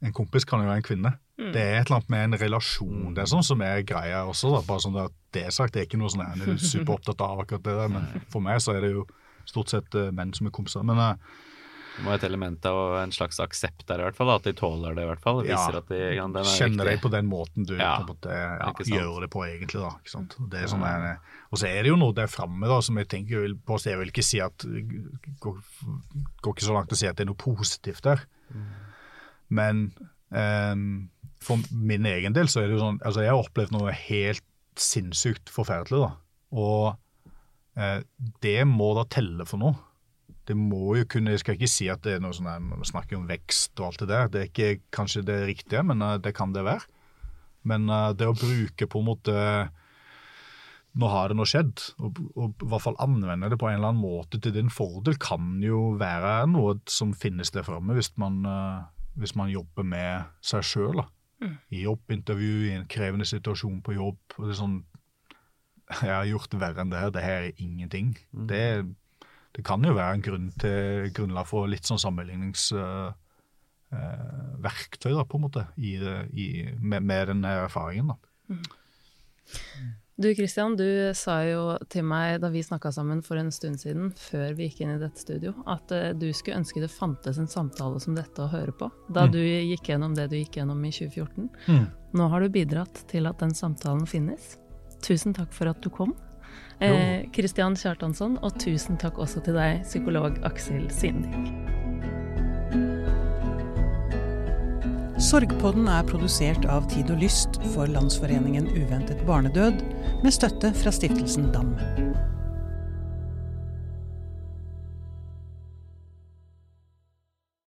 Speaker 4: En kompis kan jo være en kvinne. Det er et eller annet med en relasjon. Det er sånn som er greia også. da, bare sånn at Det er sagt, det er ikke noe sånn jeg er superopptatt av akkurat det der, men for meg så er det jo stort sett eh, menn som er kompiser. Men
Speaker 3: Det må et element av en slags aksept der, i hvert fall. At de tåler det, i hvert fall.
Speaker 4: Ja.
Speaker 3: At de, ja, den er
Speaker 4: kjenner deg på den måten du
Speaker 3: Ja,
Speaker 4: måte, ja, gjør det på, egentlig. da, ikke sant? Det er sånn mm. og så er det jo noe der framme da, som jeg tenker vil- på, så jeg vil ikke si at går, går ikke så langt å si at det er noe positivt der. Men um, for min egen del så er det jo sånn altså Jeg har opplevd noe helt sinnssykt forferdelig. da, Og eh, det må da telle for noe. Det må jo kunne, Jeg skal ikke si at det er noe sånn der, man snakker om vekst og alt det der. Det er ikke kanskje det riktige, men eh, det kan det være. Men eh, det å bruke på en måte Nå har det nå skjedd, og, og i hvert fall anvende det på en eller annen måte til din fordel, kan jo være noe som finnes der framme hvis, man, eh, hvis man jobber med seg sjøl. I jobbintervju, i en krevende situasjon på jobb. og det er sånn, Jeg har gjort verre enn det her. Det her er ingenting. Det, det kan jo være en grunn til, grunnlag for litt sånn sammenligningsverktøy, uh, på en måte, i, i, med, med den erfaringen. da.
Speaker 2: Du Christian, du sa jo til meg da vi snakka sammen for en stund siden, før vi gikk inn i dette studio, at eh, du skulle ønske det fantes en samtale som dette å høre på, da du gikk gjennom det du gikk gjennom i 2014. Nå har du bidratt til at den samtalen finnes. Tusen takk for at du kom. Eh, Kjartansson, og tusen takk også til deg, psykolog Aksel Sindik.
Speaker 1: Sorgpodden er produsert av Tid og Lyst for Landsforeningen uventet barnedød, med støtte fra stiftelsen DAM.